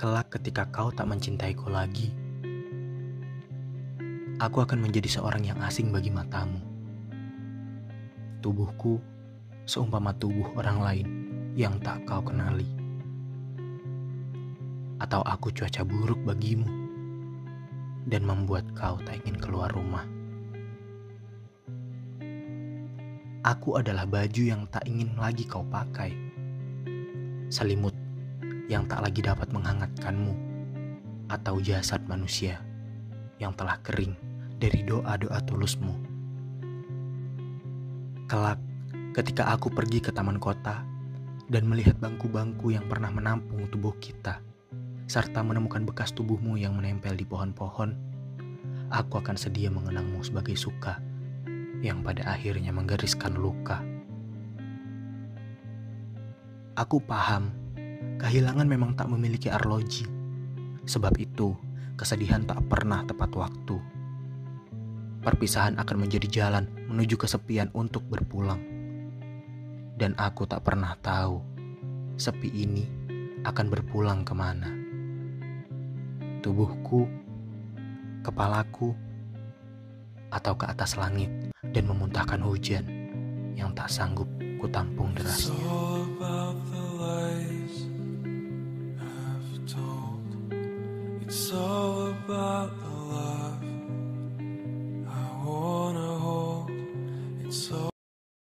Kelak ketika kau tak mencintaiku lagi, aku akan menjadi seorang yang asing bagi matamu. Tubuhku seumpama tubuh orang lain yang tak kau kenali. Atau aku cuaca buruk bagimu dan membuat kau tak ingin keluar rumah. Aku adalah baju yang tak ingin lagi kau pakai. Selimut yang tak lagi dapat menghangatkanmu. Atau jasad manusia yang telah kering dari doa-doa tulusmu. Kelak, ketika aku pergi ke taman kota dan melihat bangku-bangku yang pernah menampung tubuh kita, serta menemukan bekas tubuhmu yang menempel di pohon-pohon, aku akan sedia mengenangmu sebagai suka yang pada akhirnya menggariskan luka. Aku paham, kehilangan memang tak memiliki arloji. Sebab itu, kesedihan tak pernah tepat waktu. Perpisahan akan menjadi jalan menuju kesepian untuk berpulang. Dan aku tak pernah tahu, sepi ini akan berpulang ke mana. Tubuhku, kepalaku, atau ke atas langit dan memuntahkan hujan yang tak sanggup kutampung derasnya. It's all about